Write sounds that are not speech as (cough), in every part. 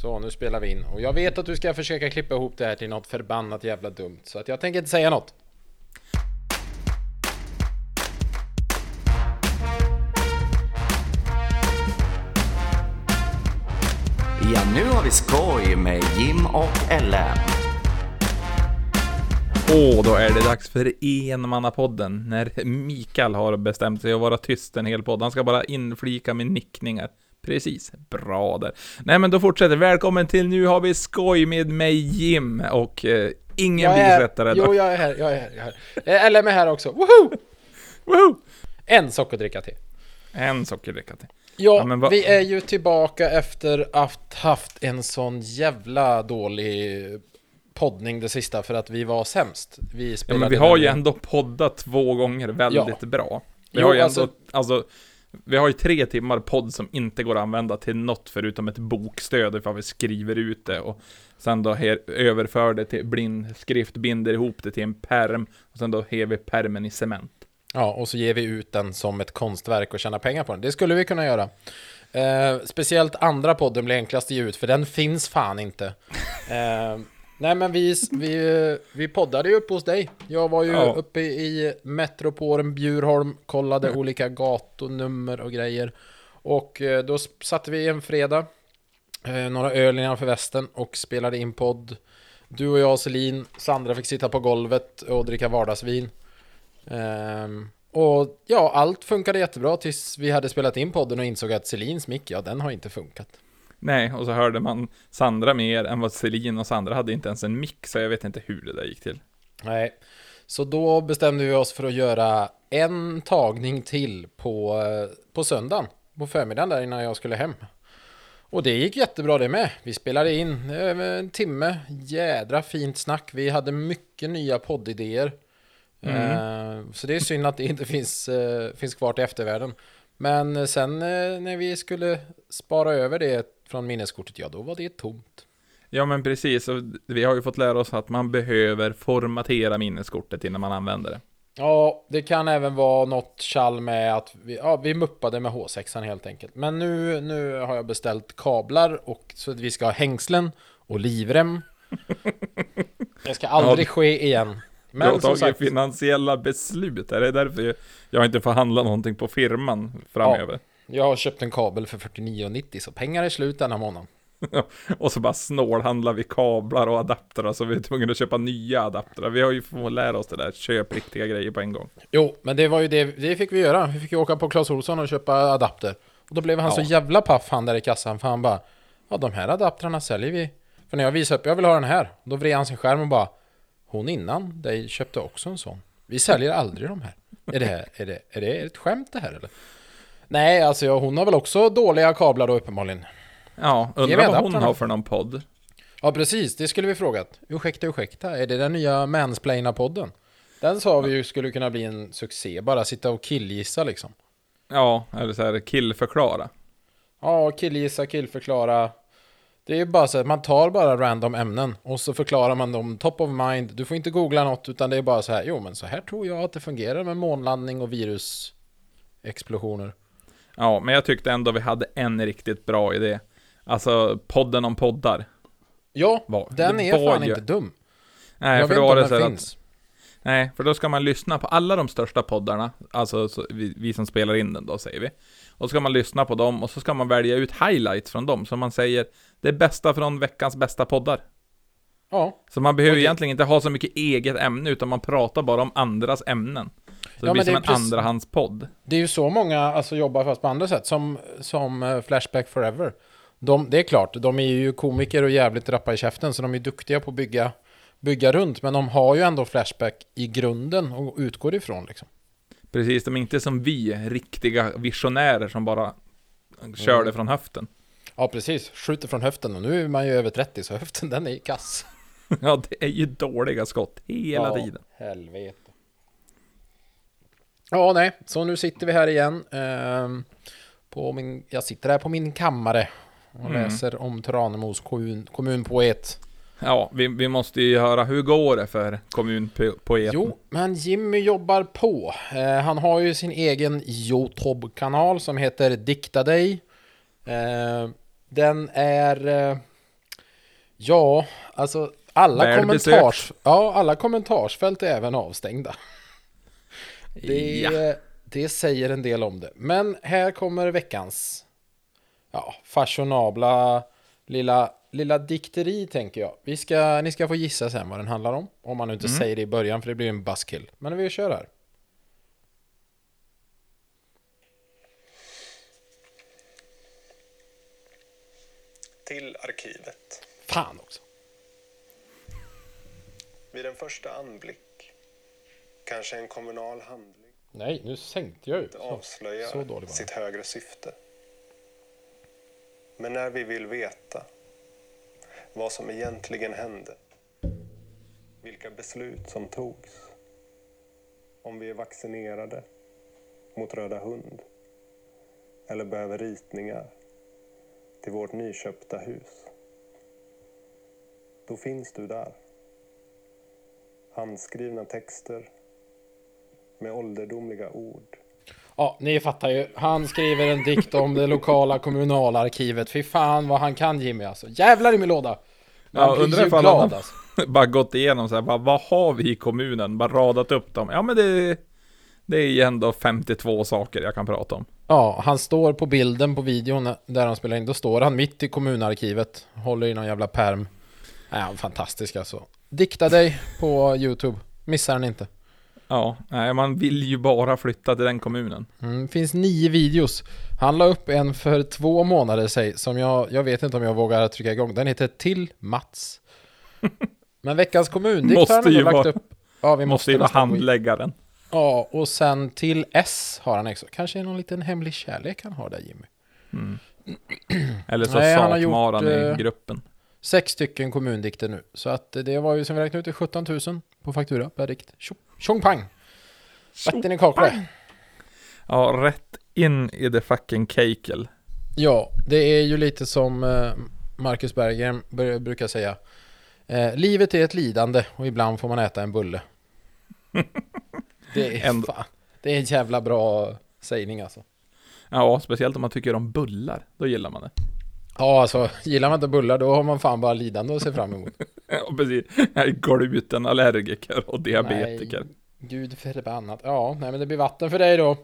Så, nu spelar vi in. Och jag vet att du ska försöka klippa ihop det här till något förbannat jävla dumt. Så att jag tänker inte säga något. Ja, nu har vi skoj med Jim och Ellen. Och då är det dags för Enmannapodden, när Mikael har bestämt sig att vara tyst en hel podd. Han ska bara inflika med nickningar. Precis, bra där. Nej men då fortsätter Välkommen till Nu har vi skoj med mig Jim och eh, ingen bisättare. jo, jag är här, jag är här, jag är här. Eh, LM är här också. Woho! Woho! En sockerdricka till. En sockerdricka till. Ja, Ja, vi är ju tillbaka efter att haft en sån jävla dålig poddning det sista för att vi var sämst. Vi Ja, spelade men vi har ju ändå poddat två gånger väldigt Ja. bra. Vi Jo, har ju ändå, alltså- alltså, vi har ju tre timmar podd som inte går att använda till något förutom ett bokstöd ifall vi skriver ut det och sen då her, överför det till blindskrift, binder ihop det till en perm och sen då har vi permen i cement. Ja, och så ger vi ut den som ett konstverk och tjänar pengar på den. Det skulle vi kunna göra. Eh, speciellt andra podden blir enklast att ge ut, för den finns fan inte. (laughs) Eh, nej, men vi, vi, vi poddade ju uppe hos dig. Jag var ju Ja. uppe i Metropolen Bjurholm, kollade olika gatunummer och grejer. Och eh, då satte vi en fredag, eh, några öl innanför västen och spelade in podd. Du och jag Selin, Sandra fick sitta på golvet och dricka vardagsvin. Ehm, och ja, allt funkade jättebra tills vi hade spelat in podden och insåg att Selins mick, ja den har inte funkat. Nej, och så hörde man Sandra mer än vad Celine och Sandra hade inte ens en mick, så jag vet inte hur det där gick till. Nej, så då bestämde vi oss för att göra en tagning till på, eh, på söndagen, på förmiddagen där innan jag skulle hem. Och det gick jättebra det med. Vi spelade in över en timme, jädra fint snack. Vi hade mycket nya poddidéer. Eh, Så det är synd att det inte finns, eh, finns kvar till eftervärlden. Men sen eh, när vi skulle spara över det från minneskortet, ja då var det tomt. Ja men precis, vi har ju fått lära oss att man behöver formatera minneskortet innan man använder det. Ja, det kan även vara något tjall med att vi, ja, vi muppade med H6 helt enkelt. Men nu, nu har jag beställt kablar och så att vi ska ha hängslen och livrem. (laughs) Det ska aldrig Ja. ske igen. Men du har tagit sagt, finansiella beslut, är det därför jag- jag inte får handla någonting på firman framöver? Jag har köpt en kabel för 49,90 så pengar är slut denna månad. och så bara snålhandlar vi kablar och adaptrar, så vi är tvungna att köpa nya adaptrar. Vi har ju fått lära oss det där, köp riktiga grejer på en gång. Jo, men det var ju det, det fick vi göra. Vi fick ju åka på Clas Ohlson och köpa adapter. Och då blev han Ja. så jävla paff han där i kassan, för han bara Ja, de här adaptrarna säljer vi. För när jag visade upp, jag vill ha den här. Då vred han sin skärm och bara Hon innan dig köpte också en sån. Vi säljer aldrig de här. Är det, här, är det, är det ett skämt det här eller? Nej, alltså ja, hon har väl också dåliga kablar då uppenbarligen. Ja, undrar vad hon har för någon podd. Ja, precis. Det skulle vi frågat. Ursäkta, ursäkta. Är det den nya Mansplaina-podden? Den sa vi ju skulle kunna bli en succé. Bara sitta och killgissa liksom. Ja, eller så här killförklara. Ja, killgissa, killförklara. Det är ju bara så att man tar bara random ämnen och så förklarar man dem top of mind. Du får inte googla något utan det är bara så här. Jo, men så här tror jag att det fungerar med månlandning och virusexplosioner. Ja, men jag tyckte ändå vi hade en riktigt bra idé. Alltså, podden om poddar. Ja, Var- den är fan ju- inte dum. Nej, jag för vet då var det så finns. att, Nej, för då ska man lyssna på alla de största poddarna, alltså så, vi, vi som spelar in den då, säger vi. Och så ska man lyssna på dem, och så ska man välja ut highlights från dem, som man säger, det bästa från veckans bästa poddar. Ja, Så man behöver det- egentligen inte ha så mycket eget ämne, utan man pratar bara om andras ämnen. Så Ja, det blir som det är en precis- andrahandspodd. det är ju så många alltså, jobbar fast på andra sätt. Som, som eh, Flashback Forever. De, det är klart, de är ju komiker och jävligt rappa i käften. Så de är duktiga på att bygga, bygga runt. Men de har ju ändå Flashback i grunden och utgår ifrån liksom. Precis, de är inte som vi, riktiga visionärer som bara kör Mm. det från höften. Ja, precis. Skjuter från höften och nu är man ju över 30 så höften den är i kass. (laughs) Ja, det är ju dåliga skott hela ja, tiden. helvete. Ja, nej. Så nu sitter vi här igen. ehm, på min, jag sitter här på min kammare och Mm. läser om Tranemos kommun, kommunpoet. Ja, vi, vi måste ju höra, hur går det för kommunpoeten? Jo, men Jimmy jobbar på. Eh, han har ju sin egen YouTube-kanal som heter Dikta dig. Eh, den är... Eh, Ja, alltså alla, kommentars, ja, alla kommentarsfält är även avstängda. Det, Ja. det säger en del om det. Men här kommer veckans ja, fashionabla lilla, lilla dikteri tänker jag. Vi ska, ni ska få gissa sen vad den handlar om. Om man nu inte säger det i början för det blir en buzzkill. Men vi kör här. Till arkivet. Fan också. Vid en första anblick, kanske en kommunal handling, Nej, nu sänkte jag ut. Så, avslöjar så den. sitt högre syfte. Men när vi vill veta vad som egentligen hände, vilka beslut som togs, om vi är vaccinerade mot röda hund eller behöver ritningar till vårt nyköpta hus. Då finns du där. Handskrivna texter med ålderdomliga ord. Ja, ni fattar ju. Han skriver en dikt om det lokala kommunalarkivet. Fy fan vad han kan Jimmy alltså. Jävlar i min låda! Man Ja, undrar ifall han- alltså. (laughs) bara gått igenom så här, bara, vad har vi i kommunen? Bara radat upp dem. Ja men det, det är ju ändå 52 saker jag kan prata om. Ja, han står på bilden på videon där han spelar in. Då står han mitt i kommunarkivet. Håller i någon jävla perm. Ja, fantastisk alltså. Dikta dig på YouTube. Missar den inte. Ja, nej man vill ju bara flytta till den kommunen. Mm, finns nio videos. Han la upp en för två månader sedan som jag, jag vet inte om jag vågar trycka igång. Den heter Till Mats. (laughs) Men veckans kommundikt Måste har han ändå ju vara- upp. Ja, vi Måste ju vara handläggaren. Ja, och sen till S har han också. Kanske någon liten hemlig kärlek han har där Jimmy. (clears throat) Eller så Nej, han har gjort, i eh, gruppen. Sex stycken kommundikter nu. Så att det var ju som vi räknade ut det 17 000 på faktura per dikt. Tjo- Tjong pang! Vatten i kaklet. Ja, rätt in i the fucking cakel. Ja, det är ju lite som eh, Marcus Berggren br- brukar säga. Eh, livet är ett lidande och ibland får man äta en bulle. (laughs) Det är, fan, det är en jävla bra sägning alltså. Ja, speciellt om man tycker om bullar. Då gillar man det. Ja, alltså gillar man inte bullar då har man fan bara lidande att se fram emot. (laughs) Ja, precis. Jag är glutenallergiker och diabetiker. Nej, gud förbannat. Ja, nej men det blir vatten för dig då.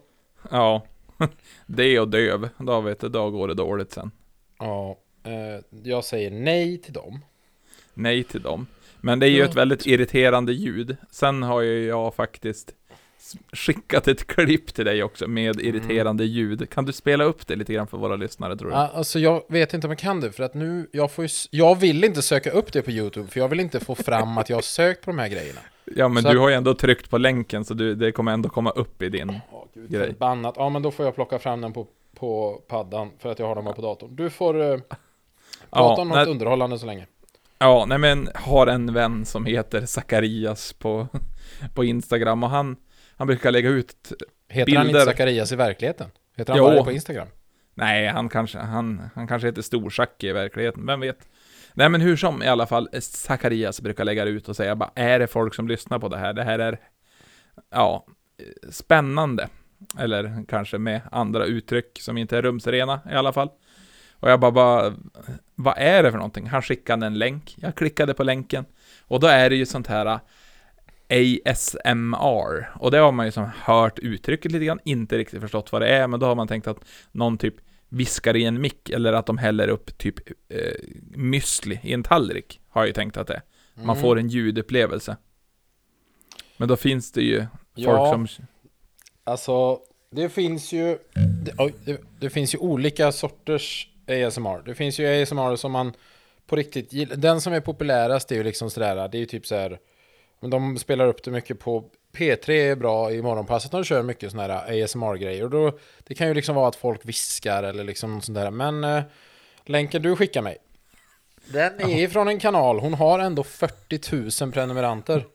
Ja. (laughs) Det och döv. Då vet du, då går det dåligt sen. Ja, eh, jag säger nej till dem. Nej till dem. Men det är ju ett väldigt irriterande ljud. Sen har ju jag faktiskt skickat ett klipp till dig också med irriterande ljud. Kan du spela upp det lite grann för våra lyssnare tror du? Ja, alltså jag vet inte om jag kan det, för att nu, jag får ju, jag vill inte söka upp det på YouTube, för jag vill inte få fram att jag har sökt på de här grejerna. Ja men Så du att- har ju ändå tryckt på länken så du, det kommer ändå komma upp i din. Åh, gud, Grej. förbannat. Ja, men då får jag plocka fram den på, på paddan, för att jag har den bara på datorn. Du får eh, prata om något nej, underhållande så länge. ja, nej men har en vän som heter Zacharias på, (laughs) på Instagram och han, han brukar lägga ut Heter han inte Bilder. Zacharias i verkligheten? Heter han Jo. bara det på Instagram? Nej, han kanske, han, han kanske heter Storzacke i verkligheten, vem vet? Nej men hur som, i alla fall, Zacharias brukar lägga ut och säga bara, är det folk som lyssnar på det här? Det här är, ja, spännande. Eller kanske med andra uttryck som inte är rumsrena i alla fall. Och jag bara, bara, vad är det för någonting? Han skickade en länk, jag klickade på länken. Och då är det ju sånt här ASMR. Och det har man ju som hört uttrycket lite grann, inte riktigt förstått vad det är, men då har man tänkt att någon typ viskar i en mick, eller att de häller upp typ eh, müsli i en tallrik, har jag ju tänkt att det är. Man Mm. får en ljudupplevelse. Men då finns det ju folk Ja. som... Alltså, det finns ju... Det, oj, det, det finns ju olika sorters ASMR. Det finns ju ASMR som man på riktigt gillar. Den som är populärast är ju liksom sådär, det är ju typ så här. Men de spelar upp det mycket på P3 är bra i morgonpasset. De kör mycket sådana här ASMR-grejer. Då, det kan ju liksom vara att folk viskar eller liksom något sånt där. Men eh, länken du skickar mig. Den är ifrån en kanal. Hon har ändå 40 000 prenumeranter.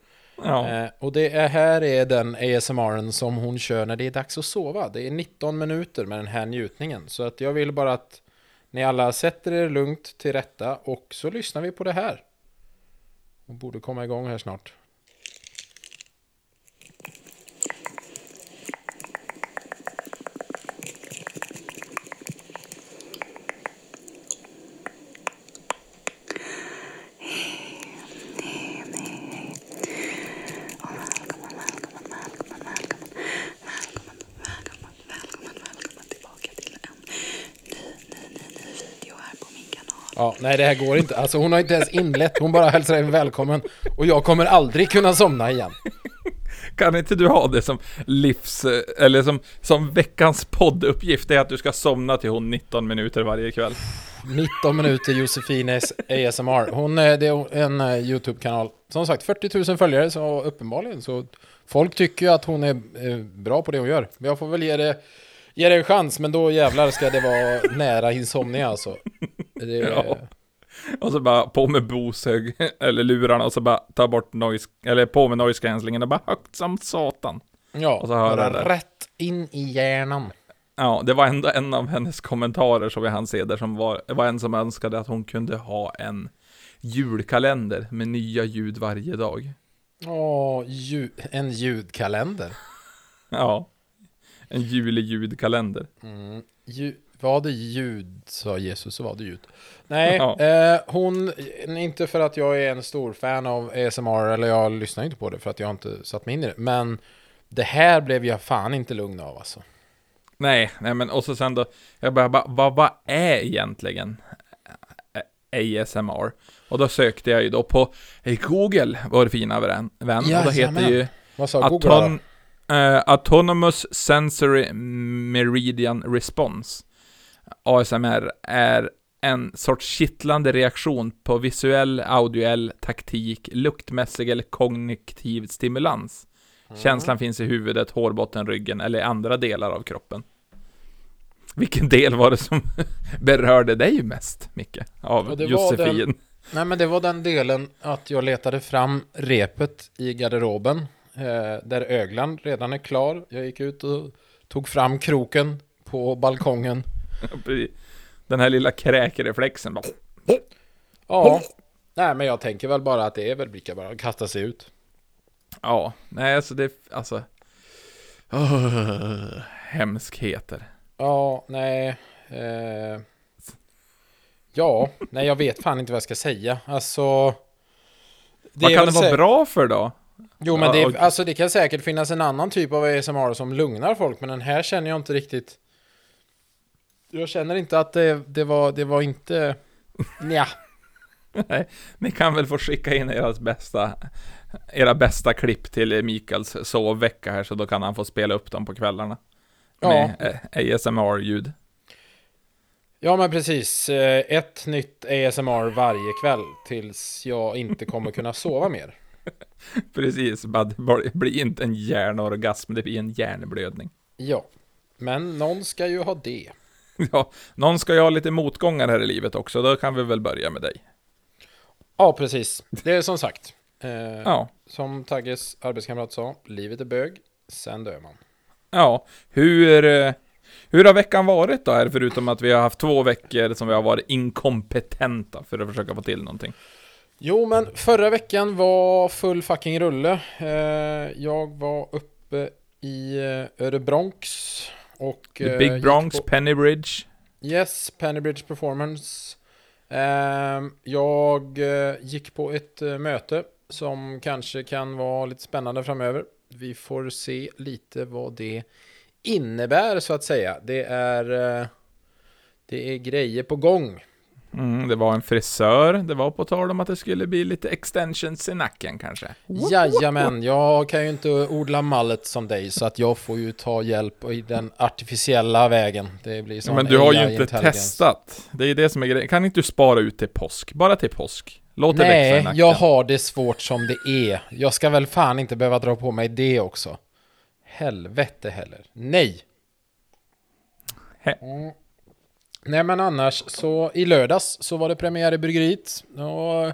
Ja, Eh, och det är, här är den ASMRen som hon kör när det är dags att sova. Det är 19 minuter med den här njutningen. Så att jag vill bara att ni alla sätter er lugnt till rätta och så lyssnar vi på det här. Hon borde komma igång här snart. Ja, nej det här går inte. Alltså hon har inte ens inlett, hon bara hälsar dig välkommen. Och jag kommer aldrig kunna somna igen. Kan inte du ha det som livs... Eller som, som veckans podduppgift? Det är att du ska somna till hon 19 minuter varje kväll. 19 minuter Josefines ASMR. Hon är, det är en eh, YouTube-kanal. Som sagt, 40 000 följare, så uppenbarligen så... Folk tycker ju att hon är eh, bra på det hon gör. Men jag får väl ge det, ge det en chans, men då jävlar ska det vara nära insomnia alltså. Det, Ja. Och så bara på med Bose (laughs) eller lurarna och så bara ta bort noise, eller på med noise cancellingen och bara högt som satan. ja, och så hör bara rätt in i hjärnan. Ja, det var ändå en av hennes kommentarer som jag hann se där som var, var en som önskade att hon kunde ha en julkalender med nya ljud varje dag. Åh, ljud, en ljudkalender. Ja. En julig ljudkalender. Mm. Ju, var det ljud, sa Jesus, så var det ljud. Nej, Ja. eh, hon, inte för att jag är en stor fan av ASMR, eller jag lyssnar inte på det för att jag inte satt mig in i det, men det här blev jag fan inte lugn av alltså. Nej, nej men och så sen då, jag bara, ba, vad, vad är egentligen ASMR? Och då sökte jag ju då på Google, vår fina vän, och då heter ju Vad sa Google då? Auton eh, Autonomous Sensory Meridian Response. ASMR är en sorts kittlande reaktion på visuell, audioell, taktik, luktmässig eller kognitiv stimulans. Känslan finns i huvudet, hårbotten, ryggen eller andra delar av kroppen. Vilken del var det som (laughs) berörde dig mest, Micke? Av Ja, Josefin? Nej men det var den delen att jag letade fram repet i garderoben där öglan redan är klar. Jag gick ut och tog fram kroken på balkongen. (laughs) Den här lilla kräkreflexen bara... Ja, nej men jag tänker väl bara att det är väl lika bara att kasta sig ut. Ja, nej alltså det, alltså... Oh, hemskheter. Ja, nej. Eh, ja, nej jag vet fan inte vad jag ska säga. Alltså... Vad kan det vara bra för då? Jo men Ja, det, alltså, det kan säkert finnas en annan typ av ASMR som lugnar folk, men den här känner jag inte riktigt... Jag känner inte att det, det var, det var inte... Nja. (laughs) Nej, ni kan väl få skicka in era bästa, era bästa klipp till Mikaels sovvecka här, så då kan han få spela upp dem på kvällarna. Ja. Med eh, ASMR-ljud. Ja men precis, Eh, ett nytt ASMR varje kväll tills jag inte kommer kunna sova mer. (laughs) Precis, bara det blir inte en hjärnorgasm, det blir en hjärnblödning. Ja, men någon ska ju ha det. (laughs) Ja, någon ska ju ha lite motgångar här i livet också, då kan vi väl börja med dig. Ja, precis. Det är som sagt. Eh, Ja, Som Tagges arbetskamrat sa, livet är bög, sen dör man. ja. Hur, eh, hur har veckan varit då här, förutom att vi har haft två veckor som vi har varit inkompetenta för att försöka få till någonting? Jo, men förra veckan var full fucking rulle. Eh, jag var uppe i eh, Örebronx och... The eh, Big Bronx, på- Pennybridge. Yes, Pennybridge Performance. Ehm, jag gick på ett möte som kanske kan vara lite spännande framöver. Vi får se lite vad det innebär så att säga. Det är, det är grejer på gång. Mm, det var en frisör, det var på tal om att det skulle bli lite extensions i nacken kanske. Jajamän, jag kan ju inte odla mallet som dig så att jag får ju ta hjälp i den artificiella vägen. Det blir sån Men du har ju inte testat. Det är det som är grejen. Kan inte du spara ut till påsk? Bara till påsk. Låt det växa i Nej, nacken. jag har det svårt som det är. Jag ska väl fan inte behöva dra på mig det också. Helvete heller. Nej. He- Mm. Nej men annars så i lördags så var det premiär i bryggeriet. Och,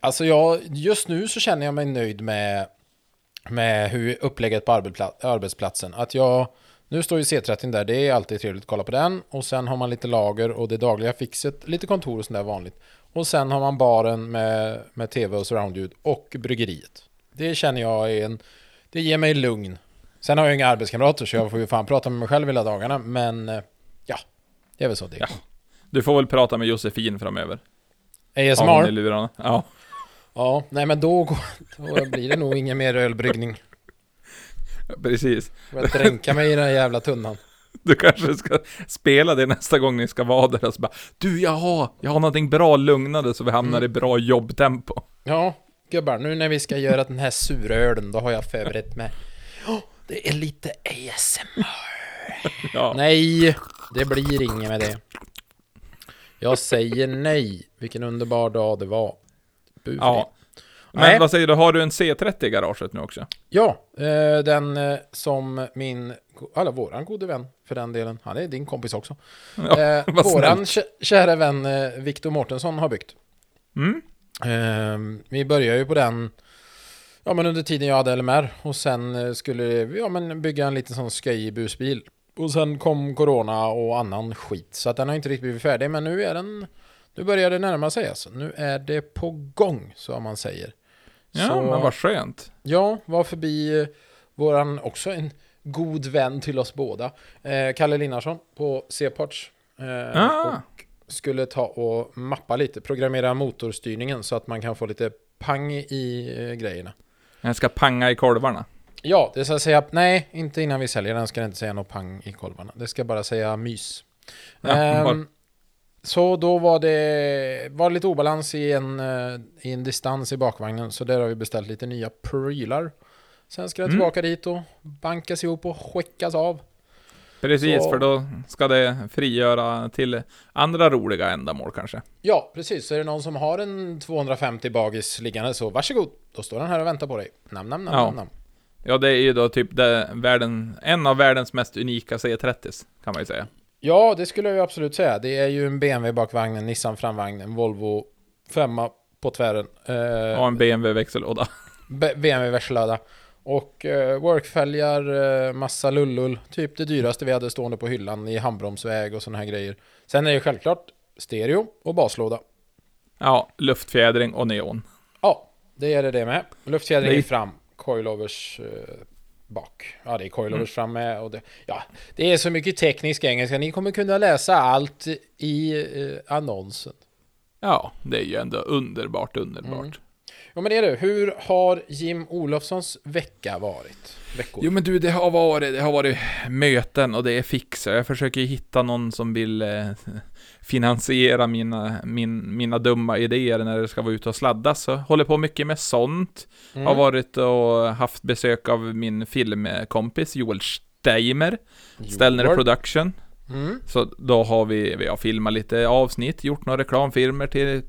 alltså jag, just nu så känner jag mig nöjd med, med hur upplägget på arbetsplatsen. Att jag, nu står ju C30 där, det är alltid trevligt att kolla på den. Och sen har man lite lager och det dagliga fixet, lite kontor och sånt där vanligt. Och sen har man baren med, med tv och surroundljud och bryggeriet. Det känner jag är en, det ger mig lugn. Sen har jag inga arbetskamrater så jag får ju fan prata med mig själv hela dagarna. Men eh, det är väl så det. Ja. Du får väl prata med Josefin framöver. ASMR? lurarna. Ja. Ja, nej men då, går- då blir det nog ingen mer ölbryggning. Precis. Jag dränka mig i den här jävla tunnan. Du kanske ska spela det nästa gång ni ska vara där och så bara Du, jag har, jag har någonting bra lugnande så vi hamnar i bra jobbtempo. Ja, gubbar, nu när vi ska göra den här surölen, då har jag förberett mig. Åh, det är lite ASMR. Ja. Nej, det blir inget med det. Jag säger nej. Vilken underbar dag det var. Bu för ja. Men Nej. vad säger du, har du en C30 i garaget nu också? Ja, eh, den eh, som min, eller våran gode vän för den delen, han är din kompis också. Ja, eh, (laughs) våran kä- kära vän Viktor Mårtensson har byggt. Mm? Eh, vi började ju på den Ja men under tiden jag hade LMR och sen skulle vi ja, men bygga en liten sån sköjig busbil. Och sen kom Corona och annan skit så att den har inte riktigt blivit färdig men nu är den Nu börjar det närma sig alltså. Nu är det på gång så man säger. Ja, Så- men vad skönt. Ja, var förbi eh, våran också en god vän till oss båda. Eh, Kalle Linnarsson på C-parts. Eh, Ah. Och skulle ta och mappa lite, programmera motorstyrningen så att man kan få lite pang i eh, grejerna. Jag ska panga i kolvarna. Ja, det ska säga, nej, inte innan vi säljer den ska det inte säga något pang i kolvarna. Det ska bara säga mys. Ja, bara- så då var det var lite obalans i en, eh, i en distans i bakvagnen, så där har vi beställt lite nya prylar. Sen ska den Mm. tillbaka dit och bankas ihop och skickas av. Precis, Så- för då ska det frigöra till andra roliga ändamål kanske. Ja, precis. Så är det någon som har en 250 bagis liggande så varsågod. Då står den här och väntar på dig. Nam, nam, nam, Ja. nam, nam. Ja, det är ju då typ det, världen, en av världens mest unika C30s, kan man ju säga. Ja, det skulle jag ju absolut säga. Det är ju en BMW bakvagn, en Nissan framvagn, en Volvo femma på tvären. Eh, Och en BMW växellåda. BMW växellåda. Och eh, workfälgar, eh, massa lullull. Typ det dyraste vi hade stående på hyllan i handbromsväg och sådana här grejer. Sen är det självklart stereo och baslåda. Ja, luftfjädring och neon. Ja, det är det det med. Luftfjädring Det fram, coilovers eh, bak. Ja, det är coilovers fram med. Och det, ja, det är så mycket teknisk engelska. Ni kommer kunna läsa allt i eh, annonsen. Ja, det är ju ändå underbart, underbart. Mm. Ja, men är det. Hur har Jim Olofssons vecka varit? Veckor? Jo men du, det har varit, det har varit möten och det är fix. Jag försöker hitta någon som vill eh, (laughs) finansiera mina, min, mina dumma idéer när det ska vara ute och sladdas. Så håller på mycket med sånt. Mm. Har varit och haft besök av min filmkompis Joel Steimer, Joel. Production. Mm. Så då har vi, vi har filmat lite avsnitt, gjort några reklamfilmer till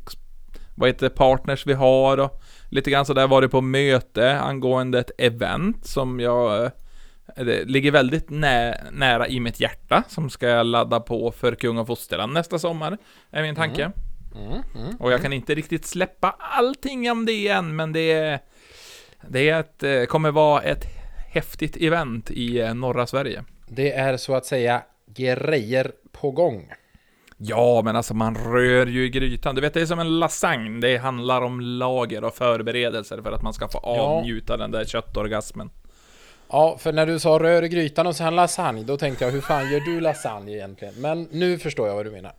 vad heter det, partners vi har och lite grann sådär varit på möte angående ett event som jag eh, det ligger väldigt nä, nära i mitt hjärta som ska jag ladda på för Kung och Fosterland nästa sommar, är min tanke. Mm. Mm. Och jag kan inte riktigt släppa allting om det än, men det är, det är ett, eh, kommer vara ett häftigt event i eh, norra Sverige. Det är så att säga grejer på gång. Ja, men alltså man rör ju i grytan. Du vet, det är som en lasagne. Det handlar om lager och förberedelser för att man ska få Ja. avnjuta den där köttorgasmen. Ja, för när du sa rör i grytan och sen lasagne, då tänkte jag hur fan gör du lasagne egentligen? Men nu förstår jag vad du menar.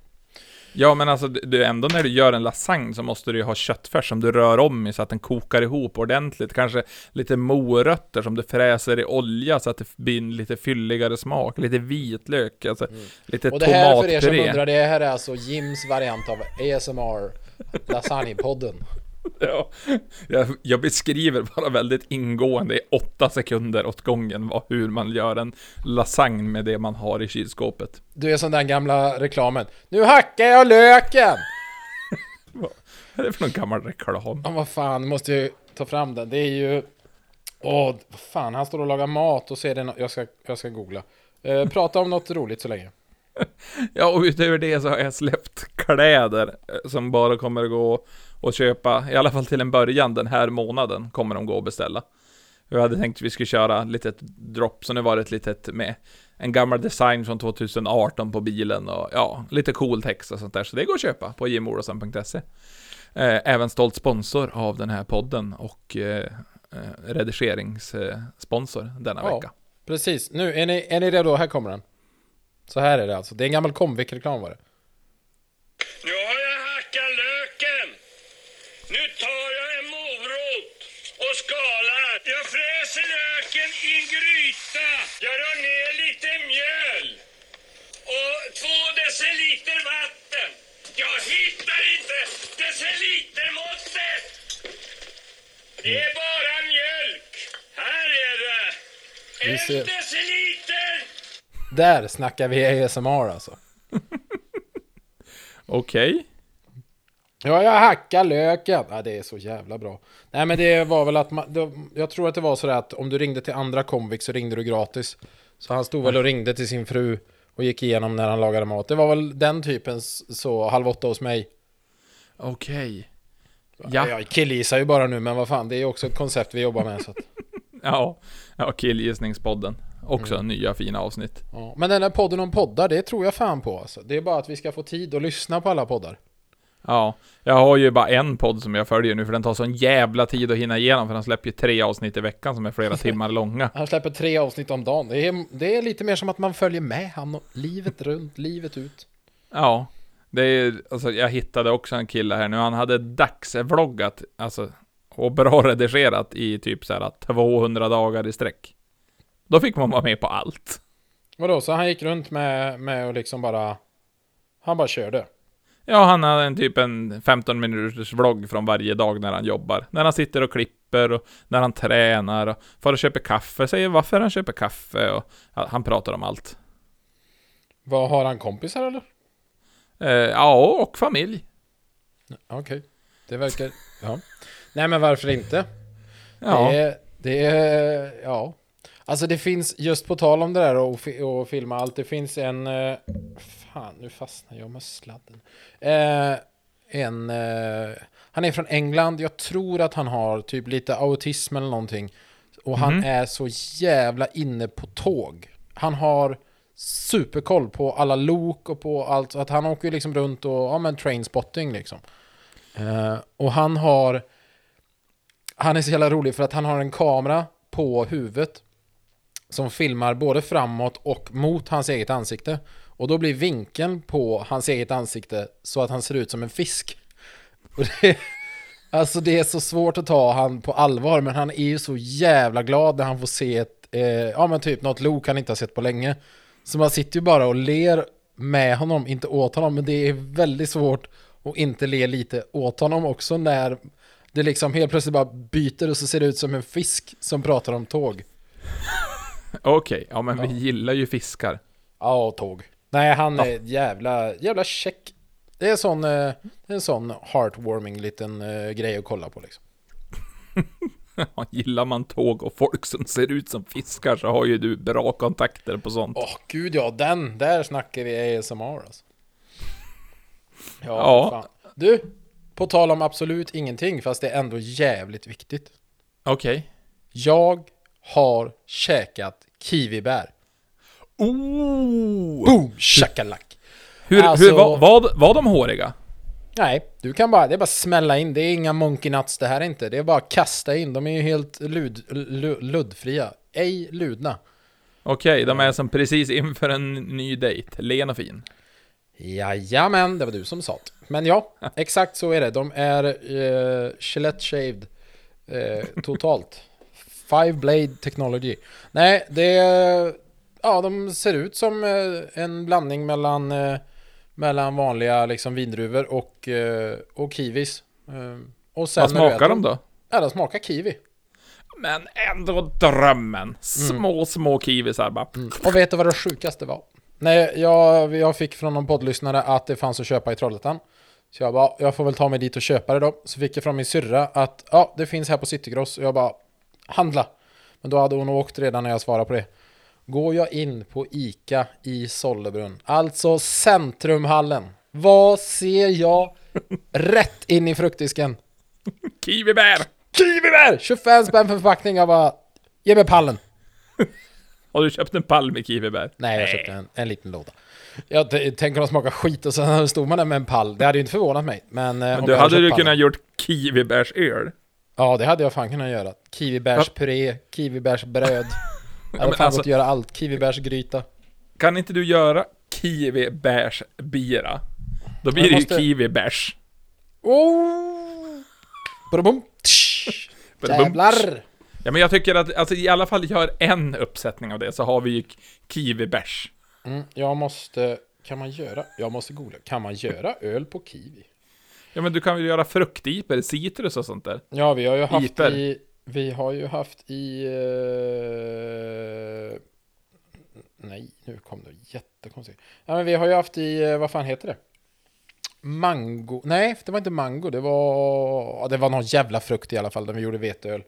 Ja, men alltså, är ändå när du gör en lasagne så måste du ju ha köttfärs som du rör om i så att den kokar ihop ordentligt. Kanske lite morötter som du fräser i olja så att det blir en lite fylligare smak. Lite vitlök, alltså lite Mm. Och det här för er som tomatpuré. undrar, det här är alltså Jims variant av ASMR Lasagnepodden. (laughs) Ja, jag, jag beskriver bara väldigt ingående i åtta sekunder åt gången vad, hur man gör en lasagne med det man har i kylskåpet. Du är som den gamla reklamen. Nu hackar jag löken! (laughs) Vad är det för någon gammal reklam? Ja, vad fan, måste jag ta fram den. Det är ju... Åh, vad fan, han står och lagar mat och ser det... Jag ska, jag ska googla. Eh, prata om något roligt så länge. (laughs) Ja, och utöver det så har jag släppt kläder eh, som bara kommer att gå och köpa, i alla fall till en början den här månaden kommer de gå och beställa. Jag hade tänkt att vi skulle köra ett litet drop, så nu var det ett litet med en gammal design från 2018 på bilen och ja, lite cool text och sånt där. Så det går att köpa på jimolofsson.se. Eh, även stolt sponsor av den här podden och eh, eh, redigeringssponsor denna Ja. vecka. Precis, nu är ni, är ni redo? Här kommer den. Så här är det alltså. Det är en gammal Comvik-reklam var det. Nu Jag rör ner lite mjöl och två deciliter vatten. Jag hittar inte decilitermåttet! Det är bara mjölk. Här är det. En deciliter! Där snackar vi ASMR alltså. (laughs) Okej. Okay. Ja, jag hackar löken. Ja, det är så jävla bra. Nej, men det var väl att man, det, jag tror att det var så att om du ringde till andra Comvik så ringde du gratis. Så han stod väl och ringde till sin fru och gick igenom när han lagade mat. Det var väl den typen så halv åtta hos mig. Okej. Ja. Ja. Jag killgissar ju bara nu, men vad fan, det är ju också ett koncept vi jobbar med. Så att, (laughs) Ja. Ja, killgissningspodden. Också Mm. nya fina avsnitt. ja. Men den här podden om poddar, det tror jag fan på alltså. Det är bara att vi ska få tid att lyssna på alla poddar. Ja, jag har ju bara en podd som jag följer nu för den tar sån jävla tid att hinna igenom för han släpper ju tre avsnitt i veckan som är flera (laughs) timmar långa. Han släpper tre avsnitt om dagen. Det är, det är lite mer som att man följer med han livet runt, livet ut. Ja, det är, alltså jag hittade också en kille här nu, han hade dagsvloggat, alltså, och bra redigerat i typ så här 200 dagar i sträck. Då fick man vara med på allt. Vadå, så han gick runt med, med och liksom bara... Han bara körde. Ja, han hade en typ en 15 minuters vlogg från varje dag när han jobbar. När han sitter och klipper och när han tränar och far och köper kaffe, säger varför han köper kaffe och han pratar om allt. Vad Har han kompisar eller? Eh, ja, och familj. Okej. Det verkar... Ja. Nej men varför inte? Ja, Det är... Det. Ja. Alltså det finns, just på tal om det där och, och filma allt, det finns en... Fan, nu fastnar jag med sladden. Eh, en... Eh, han är från England, jag tror att han har typ lite autism eller någonting. Och han Mhm. är så jävla inne på tåg. Han har superkoll på alla lok och på allt. Att han åker liksom runt och, ja men trainspotting liksom. Eh, och han har... Han är så jävla rolig för att han har en kamera på huvudet som filmar både framåt och mot hans eget ansikte. Och då blir vinkeln på hans eget ansikte så att han ser ut som en fisk. Och det, alltså det är så svårt att ta han på allvar, men han är ju så jävla glad när han får se ett, eh, ja men typ något lok han inte har sett på länge. Så man sitter ju bara och ler med honom, inte åt honom, men det är väldigt svårt att inte le lite åt honom också när det liksom helt plötsligt bara byter och så ser det ut som en fisk som pratar om tåg. (laughs) okej. Ja, men vi gillar ju fiskar. Ja, tåg. Nej, han är jävla, jävla check. Det är, sån, eh, en sån heartwarming liten eh, grej att kolla på liksom. (laughs) Gillar man tåg och folk som ser ut som fiskar så har ju du bra kontakter på sånt. Åh gud ja, den, där snackar vi ASMR alltså. (laughs) Ja, Ja. Fan. Du, på tal om absolut ingenting, fast det är ändå jävligt viktigt. Okej. Jag har käkat kiwibär. Oh! Boom! Shakalak! Hur, Alltså- hur var, var, var de håriga? Nej, du kan bara, det är bara smälla in. Det är inga monkey nuts det här inte. Det är bara kasta in. De är ju helt lud, lu- luddfria. Ej ludna. Okej, de är som precis inför en ny dejt. Len och fin. Jajamän, det var du som sa det. Men ja, (laughs) exakt så är det. De är uh, Gillette shaved eh, totalt. Five blade technology. Nej, det är... Ja, de ser ut som eh, en blandning mellan, eh, mellan vanliga liksom vindruvor och, eh, och kiwis. Och sen Vad smakar de då? Ja, de smakar kiwi. Men ändå drömmen. Små, små kiwisar bara. Och vet du vad det sjukaste var? Nej, jag, jag fick från någon poddlyssnare att det fanns att köpa i Trollhättan. Så jag bara, jag får väl ta mig dit och köpa det då. Så fick jag från min syrra att, ja, det finns här på Citygross. Och jag bara, handla. Men då hade hon åkt redan när jag svarade på det. Går jag in på ICA i Sollebrunn, alltså Centrumhallen. Vad ser jag? Rätt in i fruktdisken. Kiwibär! Kiwibär! 25 spänn för förpackning. Jag bara, ge mig pallen. Har du köpt en pall med kiwibär? Nej, jag köpte en, en liten låda. Jag tänker de smaka skit och sen stod man där med en pall. Det hade ju inte förvånat mig. Men, eh, Men du hade köpt du pallen- kunnat gjort kiwibärsöl. Ja, det hade jag fan kunnat göra. Kiwibärspuré, kiwibärsbröd. Jag hade fan alltså- gått göra allt. Kiwibärsgryta. Kan inte du göra kiwibärsbira? Då blir Jag det måste- ju kiwibärs. Oh! (laughs) Badabum. Jävlar! Ja men jag tycker att, alltså i alla fall gör en uppsättning av det så har vi ju kiwibärs. Mm, jag måste... Kan man göra... Jag måste googla. Kan man göra öl på kiwi? Ja men du kan väl göra fruktiper, citrus och sånt där? Ja, vi har ju haft Iper. i... Vi har ju haft i... eh, nej, nu kom det jättekonstigt. Ja, men vi har ju haft i, eh, vad fan heter det? Mango. Nej, det var inte mango. Det var, det var någon jävla frukt i alla fall, där vi gjorde veteöl.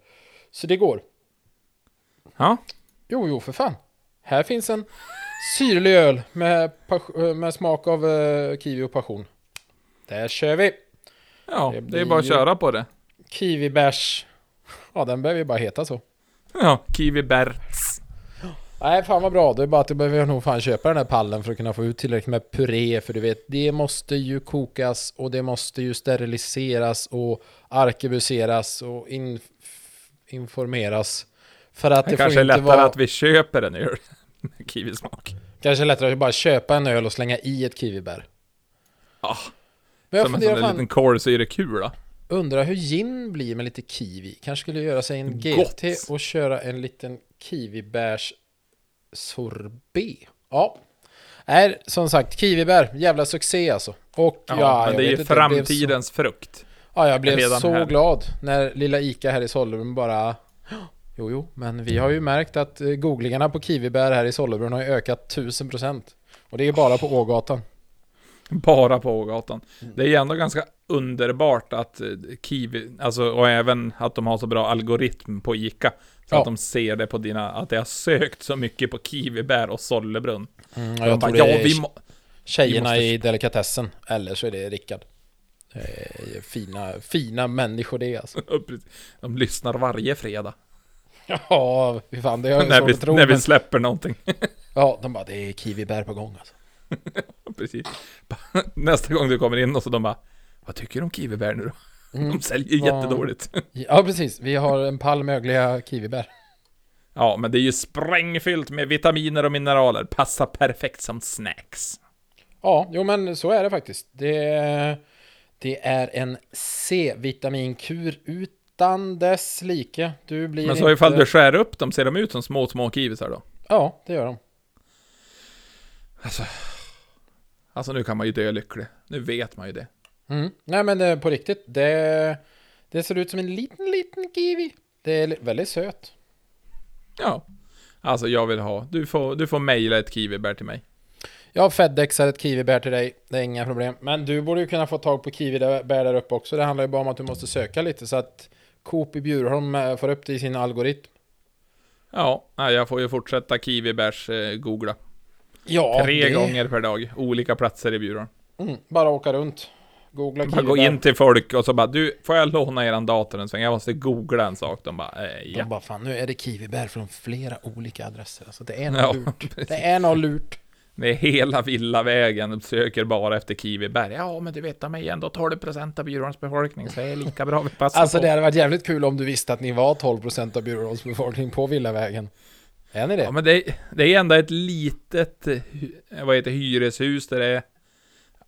Så det går. Ja, Jo, jo, för fan. Här finns en syrlig öl med, eh, med smak av eh, kiwi och passion. Där kör vi. ja Det det, är bara att köra på det. Kiwibärs. Ja, den behöver ju bara heta så. Ja, kiwibär. Nej, fan vad bra. Det är bara att du behöver nog fan köpa den här pallen för att kunna få ut tillräckligt med puré. För du vet, det måste ju kokas och det måste ju steriliseras och arkebuseras och in, informeras. För att Det det, kanske är lättare vara... att vi köper en öl med kiwismak. Kanske lättare att bara köpa en öl och slänga i ett kiwibär. Ja, jag som en sån där liten kolsyrekula. Undrar hur gin blir med lite kiwi. Kanske skulle göra sig en Gott. GT och köra en liten kiwibärs sorbet. Ja. Nej, som sagt, kiwibär, jävla succé alltså. Och ja, Ja, men det är ju blev så- framtidens frukt. Ja, jag blev redan så här. glad när lilla Ica här i Sollebrunn bara Jo, jo, men vi har ju märkt att eh, googlingarna på kiwibär här i Sollebrunn har ökat 1000%. Och det är bara på Ågatan. (laughs) Bara på Ågatan. Mm. Det är ju ändå ganska underbart att eh, Kiwi, alltså och även att de har så bra algoritm på ICA. Så Ja. att de ser det på dina, att det har sökt så mycket på kiwibär och Sollebrunn. Mm, Och jag de bara, tror ja, det är vi må... tjejerna vi måste- i delikatessen, eller så är det Rickard. Är fina, fina människor det alltså. (laughs) De lyssnar varje fredag. Ja, fy fan, det har jag när vi, tro. när vi men, släpper någonting. ja, de bara, det är kiwibär på gång alltså. (laughs) Precis. (laughs) Nästa gång du kommer in och så de bara, vad tycker du om kiwibär nu då? Mm. De säljer Ja. jättedåligt. Ja, precis. Vi har en pall mögliga kiwibär. Ja, men det är ju sprängfyllt med vitaminer och mineraler. Passar perfekt som snacks. Ja, jo men så är det faktiskt. Det, det är en C-vitaminkur utan dess like. Du blir Men så inte... ifall du skär upp dem, ser de ut som små, små kiwisar då? Ja, det gör de. Alltså nu kan man ju dö lycklig. Nu vet man ju det. Mm. Nej men eh, på riktigt, det, det ser ut som en liten, liten kiwi. Det är väldigt söt. Ja. Alltså jag vill ha, du får, du får mejla ett kiwibär till mig. Jag feddexar ett kiwibär till dig, det är inga problem. Men du borde ju kunna få tag på kiwibär där uppe också. Det handlar ju bara om att du måste söka lite så att Coop i Bjurholm eh, får upp det i sin algoritm. Ja, jag får ju fortsätta kiwibärs eh. Ja, Tre det- gånger per dag, olika platser i byrån. Mm, bara åka runt. Googla Bara gå in till folk och så bara du, får jag låna eran dator en sväng? Jag måste googla en sak. De bara, eh, De ja. bara, fan nu är det kiwibär från flera olika adresser. Alltså det är något Ja, lurt. precis. Det är något lurt. Det är hela villavägen, de söker bara efter kiwibär. Ja, men du vet, de är ju ändå 12% av byråns befolkning, så det är lika bra vi passar Alltså på. det hade varit jävligt kul om du visste att ni var 12% av Bjurholms befolkning på Villavägen. Är ni det? Ja, men det, är- det är ändå ett litet, eh, vad heter hyreshus där det är,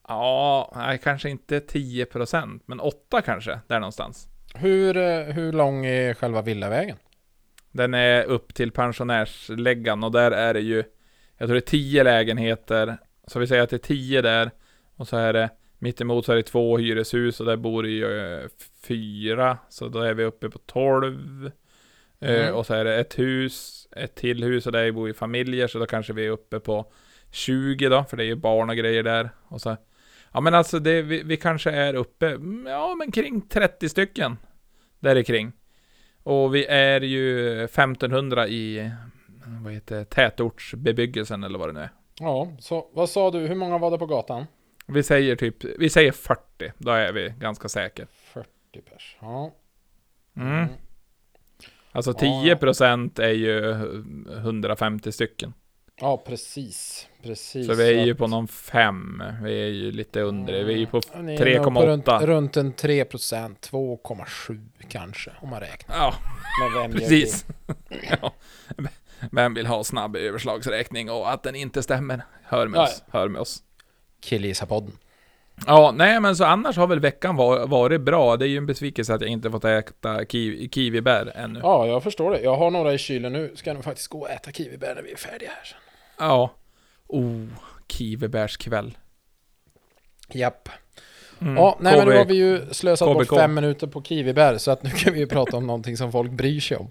ja, nej, kanske inte 10%, men 8 kanske, där någonstans. Hur, eh, hur lång är själva Villavägen? Den är upp till pensionärsläggan och där är det ju, jag tror det är 10 lägenheter, så vi säger att det är 10 där, och så är det, mittemot så är det två hyreshus och där bor det ju eh, fyra, så då är vi uppe på 12. Eh, Mm. och så är det ett hus, ett till hus och där bor ju familjer, så då kanske vi är uppe på 20 då, för det är ju barn och grejer där. Och så, ja men alltså det, vi, vi kanske är uppe, mm, ja men kring 30 stycken. Där kring. Och vi är ju 1500 i, vad heter det, tätortsbebyggelsen eller vad det nu är. Ja, så vad sa du? Hur många var det på gatan? Vi säger typ, vi säger 40, då är vi ganska säkra. 40 pers. Ja. Mm. Alltså Ja. 10% är ju 150 stycken. Ja, precis. Precis. Så vi är ju på någon 5. Vi är ju lite under. Vi är ju på Ja, ni är nog på Runt, 3,8. runt en 3 procent, 2,7 kanske om man räknar. Ja, precis. (laughs) ja. Vem vill ha snabb överslagsräkning och att den inte stämmer? Hör med Ja, oss. Hör med oss. det? Ja, nej men så annars har väl veckan var, varit bra. Det är ju en besvikelse att jag inte fått äta kiwi, kiwibär ännu. Ja, jag förstår det. Jag har några i kylen nu. Ska nog faktiskt gå och äta kiwibär när vi är färdiga här sen. Ja. Oh, kiwibärskväll. Japp. Ja, nej men nu KB har vi ju slösat bort KBK. fem minuter på kiwibär så att nu kan vi ju prata om någonting som folk bryr sig om.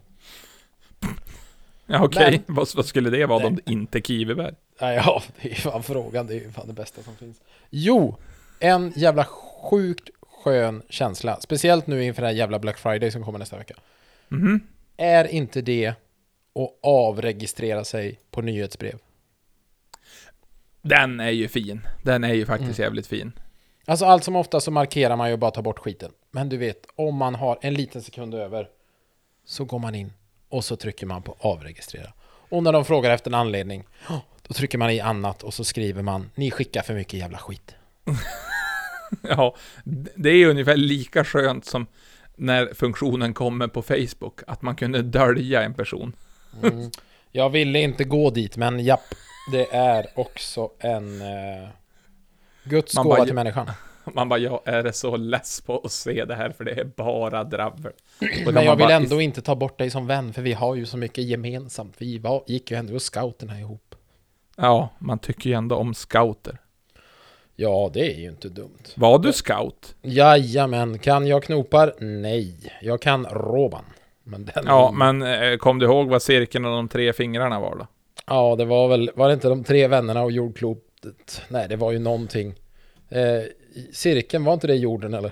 Ja, okej. Men- Vad, vad skulle det vara om det inte kiwibär? Nej, ja, det är ju fan frågan. Det är ju fan det bästa som finns. Jo, en jävla sjukt skön känsla. Speciellt nu inför det här jävla Black Friday som kommer nästa vecka. Mhm. Är inte det att avregistrera sig på nyhetsbrev? Den är ju fin. Den är ju faktiskt Mm. jävligt fin. Alltså allt som ofta så markerar man ju bara tar bort skiten. Men du vet, om man har en liten sekund över så går man in och så trycker man på avregistrera. Och när de frågar efter en anledning, då trycker man i annat och så skriver man ni skickar för mycket jävla skit. (laughs) Ja, det är ungefär lika skönt som när funktionen kommer på Facebook, att man kunde dölja en person. Mm. Jag ville inte gå dit, men japp, det är också en eh, Guds Man gåva bara- till människan. (laughs) Man bara, jag är så less på att se det här, för det är bara dravel. (clears throat) Men jag vill bara- ändå inte ta bort dig som vän, för vi har ju så mycket gemensamt. Vi var, gick ju ändå scouterna ihop. Ja, man tycker ju ändå om scouter. Ja, det är ju inte dumt. Var du scout? Jajamän, kan jag knopar? Nej, jag kan roban. Men den Ja, men eh, kom du ihåg vad cirkeln och de tre fingrarna var då? Ja, det var väl, var det inte de tre vännerna och jordklotet? Nej, det var ju någonting. Eh, cirkeln, var inte det jorden eller?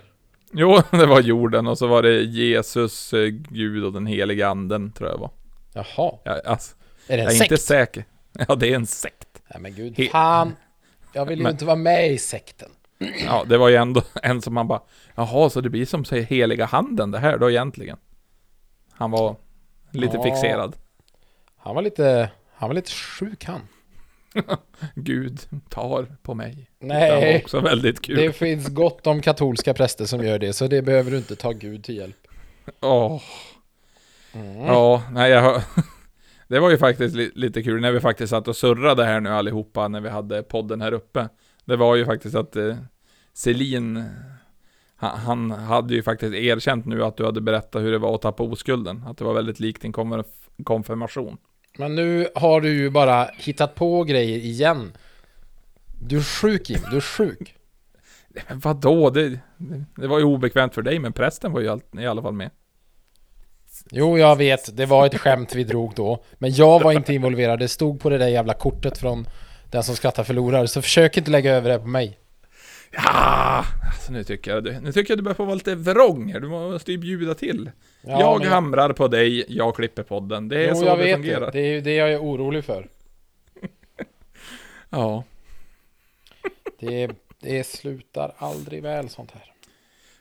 Jo, (laughs) det var jorden och så var det Jesus, eh, Gud och den heliga anden, tror jag var. Jaha, Jag, alltså, är det en jag är sekt? inte säker. (laughs) Ja, det är en sekt. Nej men gud, He- fan. Jag vill ju Men- inte vara med i sekten. Ja, det var ju ändå (laughs) en som man bara, jaha, så det blir som säger heliga handen det här då egentligen? Han var lite Ja. fixerad. Han var lite, han var lite sjuk han. (laughs) Gud tar på mig. Det var Nej, också väldigt kul. det finns gott om katolska präster som gör det, så det behöver du inte ta Gud till hjälp. Åh, Mm. ja, nej jag hör... (laughs) Det var ju faktiskt li lite kul när vi faktiskt satt och surrade här nu allihopa när vi hade podden här uppe. Det var ju faktiskt att eh, Selin, han, han hade ju faktiskt erkänt nu att du hade berättat hur det var att tappa oskulden. Att det var väldigt likt din konf- konfirmation. Men nu har du ju bara hittat på grejer igen. Du är sjuk Jim, du är sjuk. Men (laughs) vadå? Det, det, det var ju obekvämt för dig, men prästen var ju all, i alla fall med. Jo, jag vet, det var ett skämt vi drog då. Men jag var inte involverad, det stod på det där jävla kortet från den som skrattar förlorar. Så försök inte lägga över det på mig. Ja, alltså nu tycker jag, du- nu tycker jag du börjar få vara lite vrång. Du måste ju bjuda till. Ja, jag men- hamrar på dig, jag klipper podden. Det är Jo, så jag det vet fungerar. det. Det är ju det jag är orolig för. (laughs) Ja. Det, det slutar aldrig väl sånt här.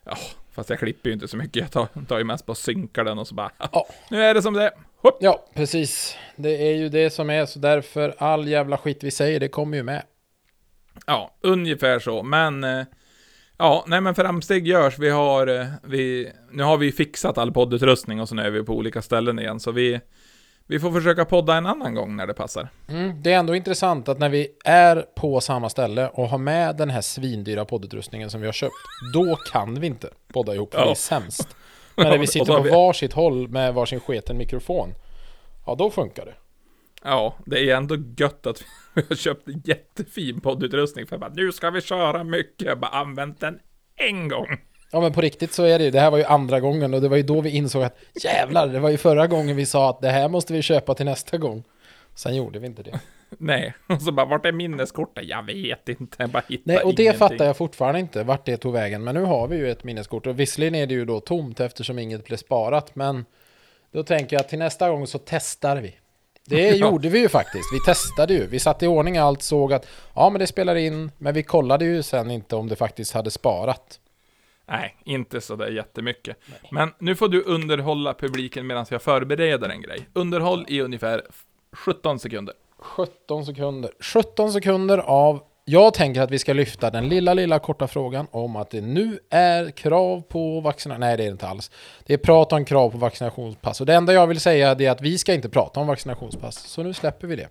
ja, fast jag klipper ju inte så mycket. Jag tar, tar ju mest på synkar den och så bara, Ja. (laughs) nu är det som det är. Ja, precis. Det är ju det som är, så därför all jävla skit vi säger, det kommer ju med. Ja, ungefär så. Men, eh, ja, nej men framsteg görs. Vi har, eh, vi, nu har vi fixat all poddutrustning och så nu är vi på olika ställen igen. Så vi, vi får försöka podda en annan gång när det passar. Mm, det är ändå intressant att när vi är på samma ställe och har med den här svindyra poddutrustningen som vi har köpt, då kan vi inte podda ihop, för Ja. det är sämst. Men när vi sitter på vi- varsitt håll med varsin sketen mikrofon, ja då funkar det. Ja, det är ändå gött att (laughs) vi har köpt jättefin poddutrustning för bara, nu ska vi köra mycket. Jag bara använt den en gång. Ja men på riktigt så är det ju, det här var ju andra gången och det var ju då vi insåg att jävlar, det var ju förra gången vi sa att det här måste vi köpa till nästa gång. Sen gjorde vi inte det. (laughs) Nej, och så bara, vart är minneskortet? Jag vet inte, jag bara hittar Nej, och det ingenting. fattar jag fortfarande inte vart det tog vägen. Men nu har vi ju ett minneskort och visserligen är det ju då tomt eftersom inget blev sparat. Men då tänker jag att till nästa gång så testar vi. Det (laughs) gjorde vi ju faktiskt. Vi testade ju. Vi satte i ordning allt, såg att ja, men det spelar in. Men vi kollade ju sen inte om det faktiskt hade sparat. Nej, inte så där jättemycket. Men nu får du underhålla publiken medan jag förbereder en grej. Underhåll i ungefär 17 sekunder. 17 sekunder. 17 sekunder av... Jag tänker att vi ska lyfta den lilla, lilla korta frågan om att det nu är krav på vaccination. Nej, det är det inte alls. Det är prat om krav på vaccinationspass. Och det enda jag vill säga är att vi ska inte prata om vaccinationspass. Så nu släpper vi det.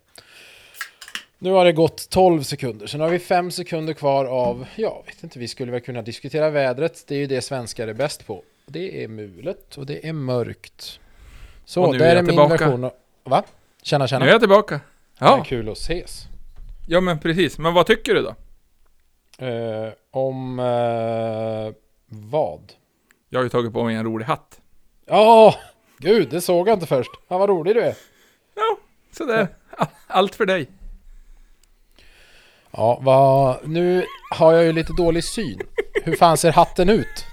Nu har det gått 12 sekunder, så nu har vi 5 sekunder kvar av, ja, vet inte, vi skulle väl kunna diskutera vädret. Det är ju det svenskar är bäst på. Det är mulet och det är mörkt. Så, Och nu där är är, jag min tillbaka. version. av- Va? Tjena, tjena. Nu är jag tillbaka. Ja. Ja, Kul att ses. ja men precis. Men vad tycker du då? Eh, Om eh, vad? Jag har ju tagit på mig en rolig hatt. Ja, gud, det såg jag inte först. Fan vad rolig du är. Ja, sådär. Allt för dig. Ja, vad... Nu har jag ju lite dålig syn. Hur fan ser hatten ut?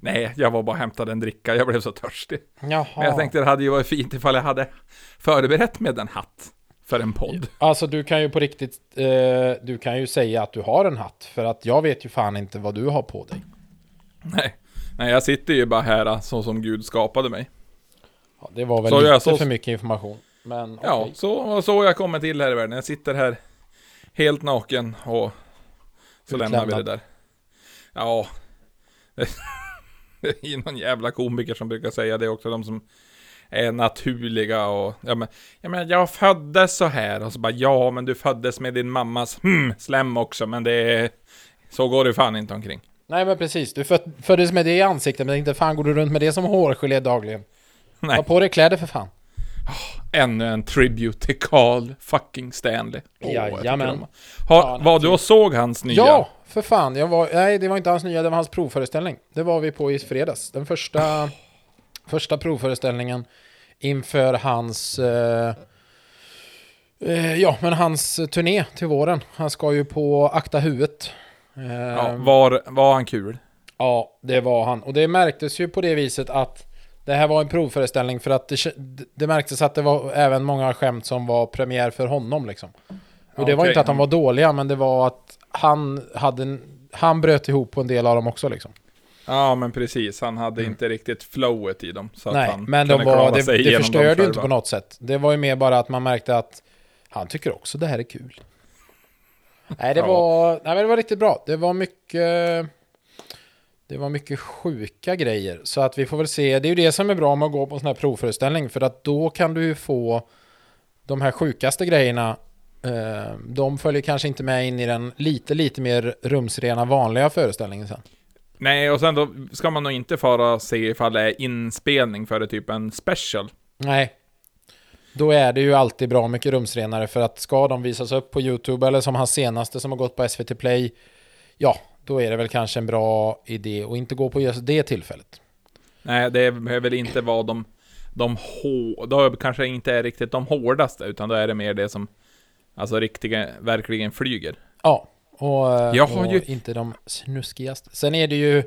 Nej, jag var bara och hämtade en dricka. Jag blev så törstig. Jaha. Men jag tänkte det hade ju varit fint ifall jag hade förberett med en hatt för en podd. Alltså du kan ju på riktigt, eh, du kan ju säga att du har en hatt. För att jag vet ju fan inte vad du har på dig. Nej. Nej, jag sitter ju bara här så som Gud skapade mig. Ja, det var väl Så lite jag så- för mycket information. Men Ja, så, så jag kommer till här i världen. Jag sitter här helt naken och så lämnar vi det där. Ja. (laughs) Det är någon jävla komiker som brukar säga det också, de som är naturliga och ja men, ja, men jag föddes så här och så bara ja men du föddes med din mammas hmm, slem också men det är så går det fan inte omkring. Nej men precis, du föd- föddes med det i ansiktet men inte fan går du runt med det som hårgelé dagligen. Nej. Ha på dig kläder för fan. Ännu en tribute till Carl fucking Stanley. Tycker Jajamän. Ja, var du och såg hans nya? Ja, för fan. Jag var, nej, det var inte hans nya, det var hans provföreställning. Det var vi på i fredags. Den första, (sighs) första provföreställningen inför hans... Eh, eh, ja, men hans turné till våren. Han ska ju på Akta huvudet. Eh, Ja, var, var han kul? Ja, det var han. Och det märktes ju på det viset att det här var en provföreställning för att det, det märktes att det var även många skämt som var premiär för honom liksom. Och det var Okej. inte att de var dåliga, men det var att han hade en, han bröt ihop på en del av dem också liksom. Ja, men precis. Han hade inte riktigt flowet i dem. Så att Mm. Nej, han men de var, det, det förstörde ju inte på något sätt. Det var ju mer bara att man märkte att han tycker också det här är kul. Nej, det Ja. var, nej, det var riktigt bra. Det var mycket... Det var mycket sjuka grejer. Så att vi får väl se. Det är ju det som är bra med att gå på en sån här provföreställning. För att då kan du ju få de här sjukaste grejerna. Eh, de följer kanske inte med in i den lite, lite mer rumsrena vanliga föreställningen sen. Nej, och sen då ska man nog inte fara och se ifall det är inspelning för det typ en special. Nej. Då är det ju alltid bra mycket rumsrenare för att ska de visas upp på YouTube eller som hans senaste som har gått på SVT Play, ja, då är det väl kanske en bra idé att inte gå på just det tillfället. Nej, det behöver inte vara de, de hå... Då kanske inte är riktigt de hårdaste, utan då är det mer det som alltså riktiga, verkligen flyger. Ja, och, eh, Jag har och ju- inte de snuskigaste. Sen är det ju,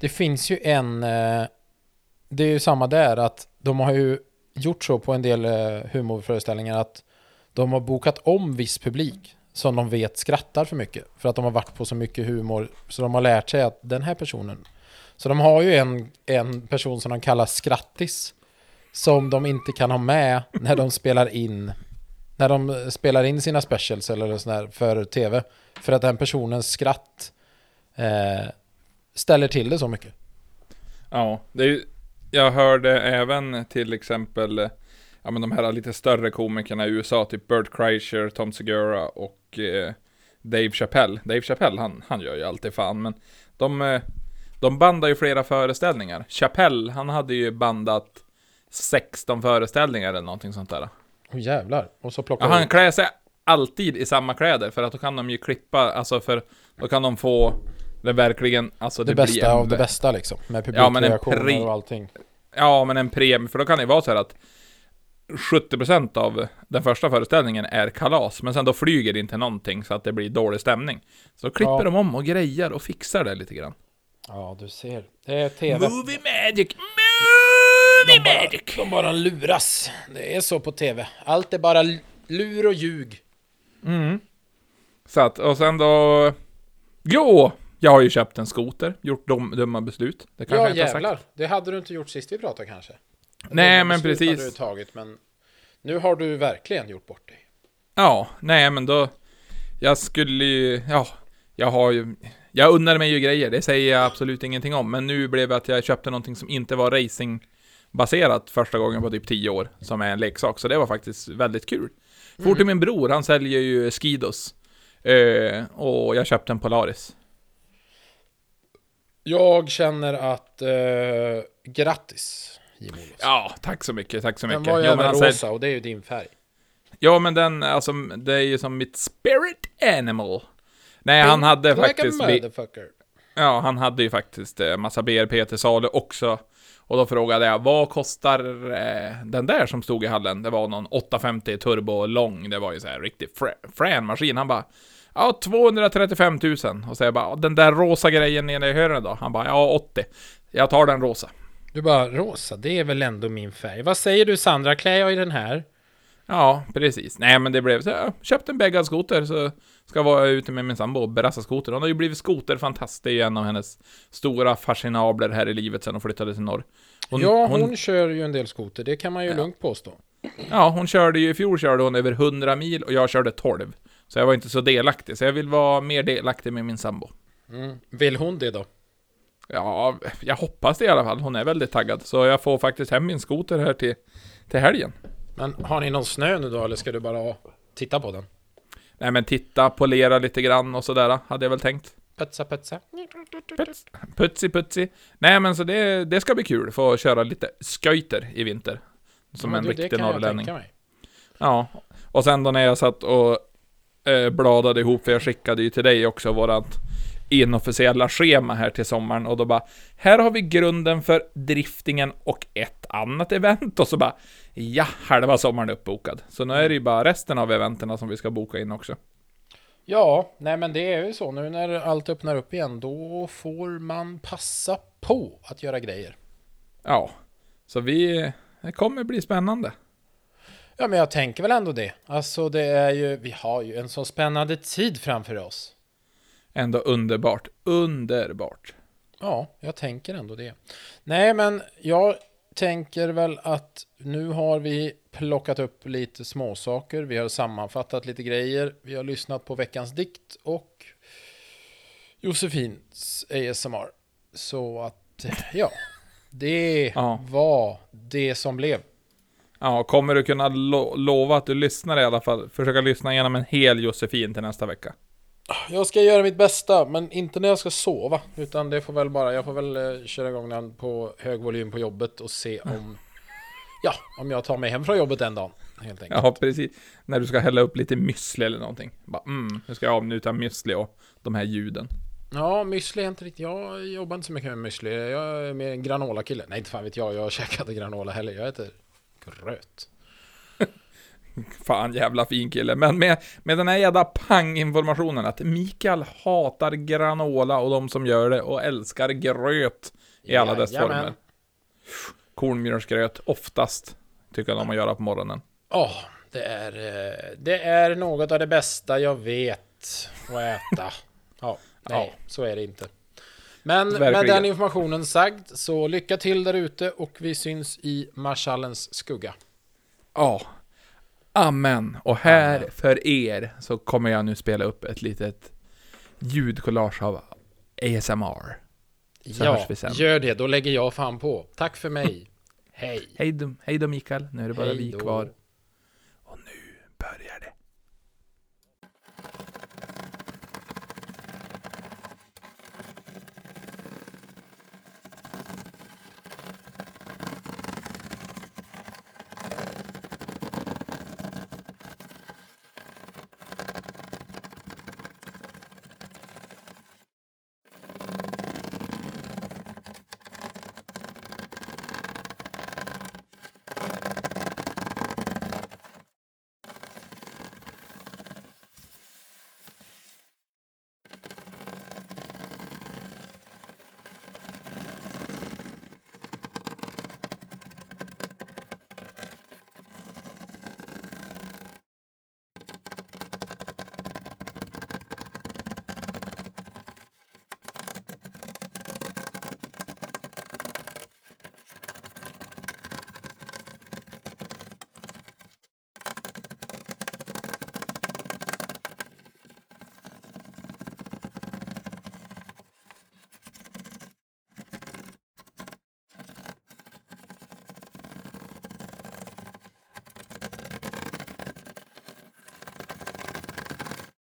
det finns ju en, eh, det är ju samma där att de har ju gjort så på en del eh, humorföreställningar att de har bokat om viss publik som de vet skrattar för mycket. För att de har varit på så mycket humor så de har lärt sig att den här personen. Så de har ju en, en person som de kallar skrattis. Som de inte kan ha med när de spelar in när de spelar in sina specials eller sådär för tv. För att den personens skratt eh, ställer till det så mycket. Ja, det är ju, jag hörde även till exempel eh, ja, men de här lite större komikerna i USA, typ Bert Kreischer, Tom Segura och eh, Dave Chappelle. Dave Chappelle, han, han gör ju alltid fan, men de, eh, de bandar ju flera föreställningar. Chappelle, han hade ju bandat 16 föreställningar eller någonting sånt där. Åh jävlar. Och så plockar Ja, han klär sig alltid i samma kläder, för att då kan de ju klippa, alltså för då kan de få det verkligen, alltså det, det, blir bästa en av det bästa liksom. Med Ja, publikreaktioner pri- och allting. Ja, men en premie, för då kan det ju vara så här att 70% av den första föreställningen är kalas, men sen då flyger det inte någonting så att det blir dålig stämning. Så klipper Ja. de om och grejer och fixar det lite grann. Ja, du ser. Det är tv. Movie magic! Movie De bara, magic! de bara luras. Det är så på tv. Allt är bara lur och ljug. Så att, och sen då... Jo! Jag har ju köpt en skoter, gjort dum, dumma beslut. Det kanske Ja, jag inte har sagt. jävlar. Det hade du inte gjort sist vi pratade kanske. Nej, men precis. Du tagit, men nu har du verkligen gjort bort dig. Ja, nej men då... Jag skulle ju... Ja, jag har ju... Jag unnar mig ju grejer, det säger jag absolut ingenting om. Men nu blev det att jag köpte någonting som inte var racingbaserat första gången på typ 10 år, som är en leksak. Så det var faktiskt väldigt kul. For till min bror, han säljer ju Skidos. Eh, och jag köpte en Polaris. Jag känner att... Eh, grattis, Jim Olofsson. Ja, tack så mycket, tack så Den mycket. var ju Jo, även rosa och det är ju din färg. Ja, men den, alltså, det är ju som mitt spirit animal. Nej, han hade Like faktiskt... Ja, han hade ju faktiskt eh, massa BRP till salu också. Och då frågade jag, vad kostar eh, den där som stod i hallen? Det var någon 850 turbo lång, det var ju så här riktigt frä- frän maskin. Han bara, ja 235 000. Och så jag bara, den där rosa grejen nere i hörnet då? Han bara, ja 80. Jag tar den rosa. Du bara, rosa, det är väl ändå min färg. Vad säger du Sandra, klär jag i den här? Ja, precis. Nej, men det blev så jag köpte en bäggad skoter så ska vara ute med min sambo och brassa skoter. Hon har ju blivit skoterfantast. Det är ju en av hennes stora fascinabler här i livet sen hon flyttade till norr. Hon, ja, hon, kör ju en del skoter, det kan man ju Ja. lugnt påstå. Ja, hon körde ju, i fjol körde hon över 100 mil och jag körde 12. Så jag var inte så delaktig, så jag vill vara mer delaktig med min sambo. Mm. Vill hon det då? Ja, jag hoppas det i alla fall. Hon är väldigt taggad. Så jag får faktiskt hem min skoter här till, till helgen. Men har ni någon snö nu då, eller ska du bara titta på den? Nej men titta, polera lite grann och sådär, hade jag väl tänkt. Putsa, putsa. Puts, putsi putsi. Nej men så det, det ska bli kul, få köra lite skojter i vinter. Som Ja, en du, riktig norrlänning. Ja, och sen då när jag satt och eh, bladade ihop, för jag skickade ju till dig också vårat inofficiella schema här till sommaren och då bara Här har vi grunden för driftingen och ett annat event och så bara Ja, halva sommaren är uppbokad. Så nu är det ju bara resten av eventerna som vi ska boka in också. Ja, nej men det är ju så. Nu när allt öppnar upp igen, då får man passa på att göra grejer. Ja, så vi... Det kommer bli spännande. Ja, men jag tänker väl ändå det. Alltså, det är ju, vi har ju en så spännande tid framför oss. Ändå underbart. Underbart. Ja, jag tänker ändå det. Nej, men jag tänker väl att nu har vi plockat upp lite småsaker. Vi har sammanfattat lite grejer. Vi har lyssnat på veckans dikt och Josefins ASMR. Så att, ja, det Ja. var det som blev. Ja, kommer du kunna lo lova att du lyssnar i alla fall? Försöka lyssna igenom en hel Josefin till nästa vecka. Jag ska göra mitt bästa, men inte när jag ska sova. Utan det får väl bara, jag får väl eh, köra igång den på hög volym på jobbet och se om, ja, om jag tar mig hem från jobbet den dagen. Helt enkelt. Ja, precis. När du ska hälla upp lite müsli eller någonting. Bara, mm, nu ska jag avnjuta müsli och de här ljuden. Ja, müsli är inte riktigt, jag jobbar inte så mycket med müsli. Jag är mer en granola-kille. Nej, inte fan vet jag, jag käkade granola heller. Jag äter gröt. Fan jävla fin kille. Men med, med den här jävla pang-informationen att Mikael hatar granola och de som gör det och älskar gröt i alla dess Jajamän. former. Kornmjölsgröt, oftast, tycker jag om att göra på morgonen. Ja, det är, eh, det är något av det bästa jag vet att äta. (laughs) Ja, nej, så är det inte. Men med Verkligen. den informationen sagd, så lycka till där ute och vi syns i marschallens skugga. Ja. Amen. Och här för er så kommer jag nu spela upp ett litet ljudkollage av ASMR. Så ja, gör det, då lägger jag fan på. Tack för mig. (laughs) Hej. Hej då, hej då Mikael, nu är det bara Hej vi då. kvar. Och nu börjar det.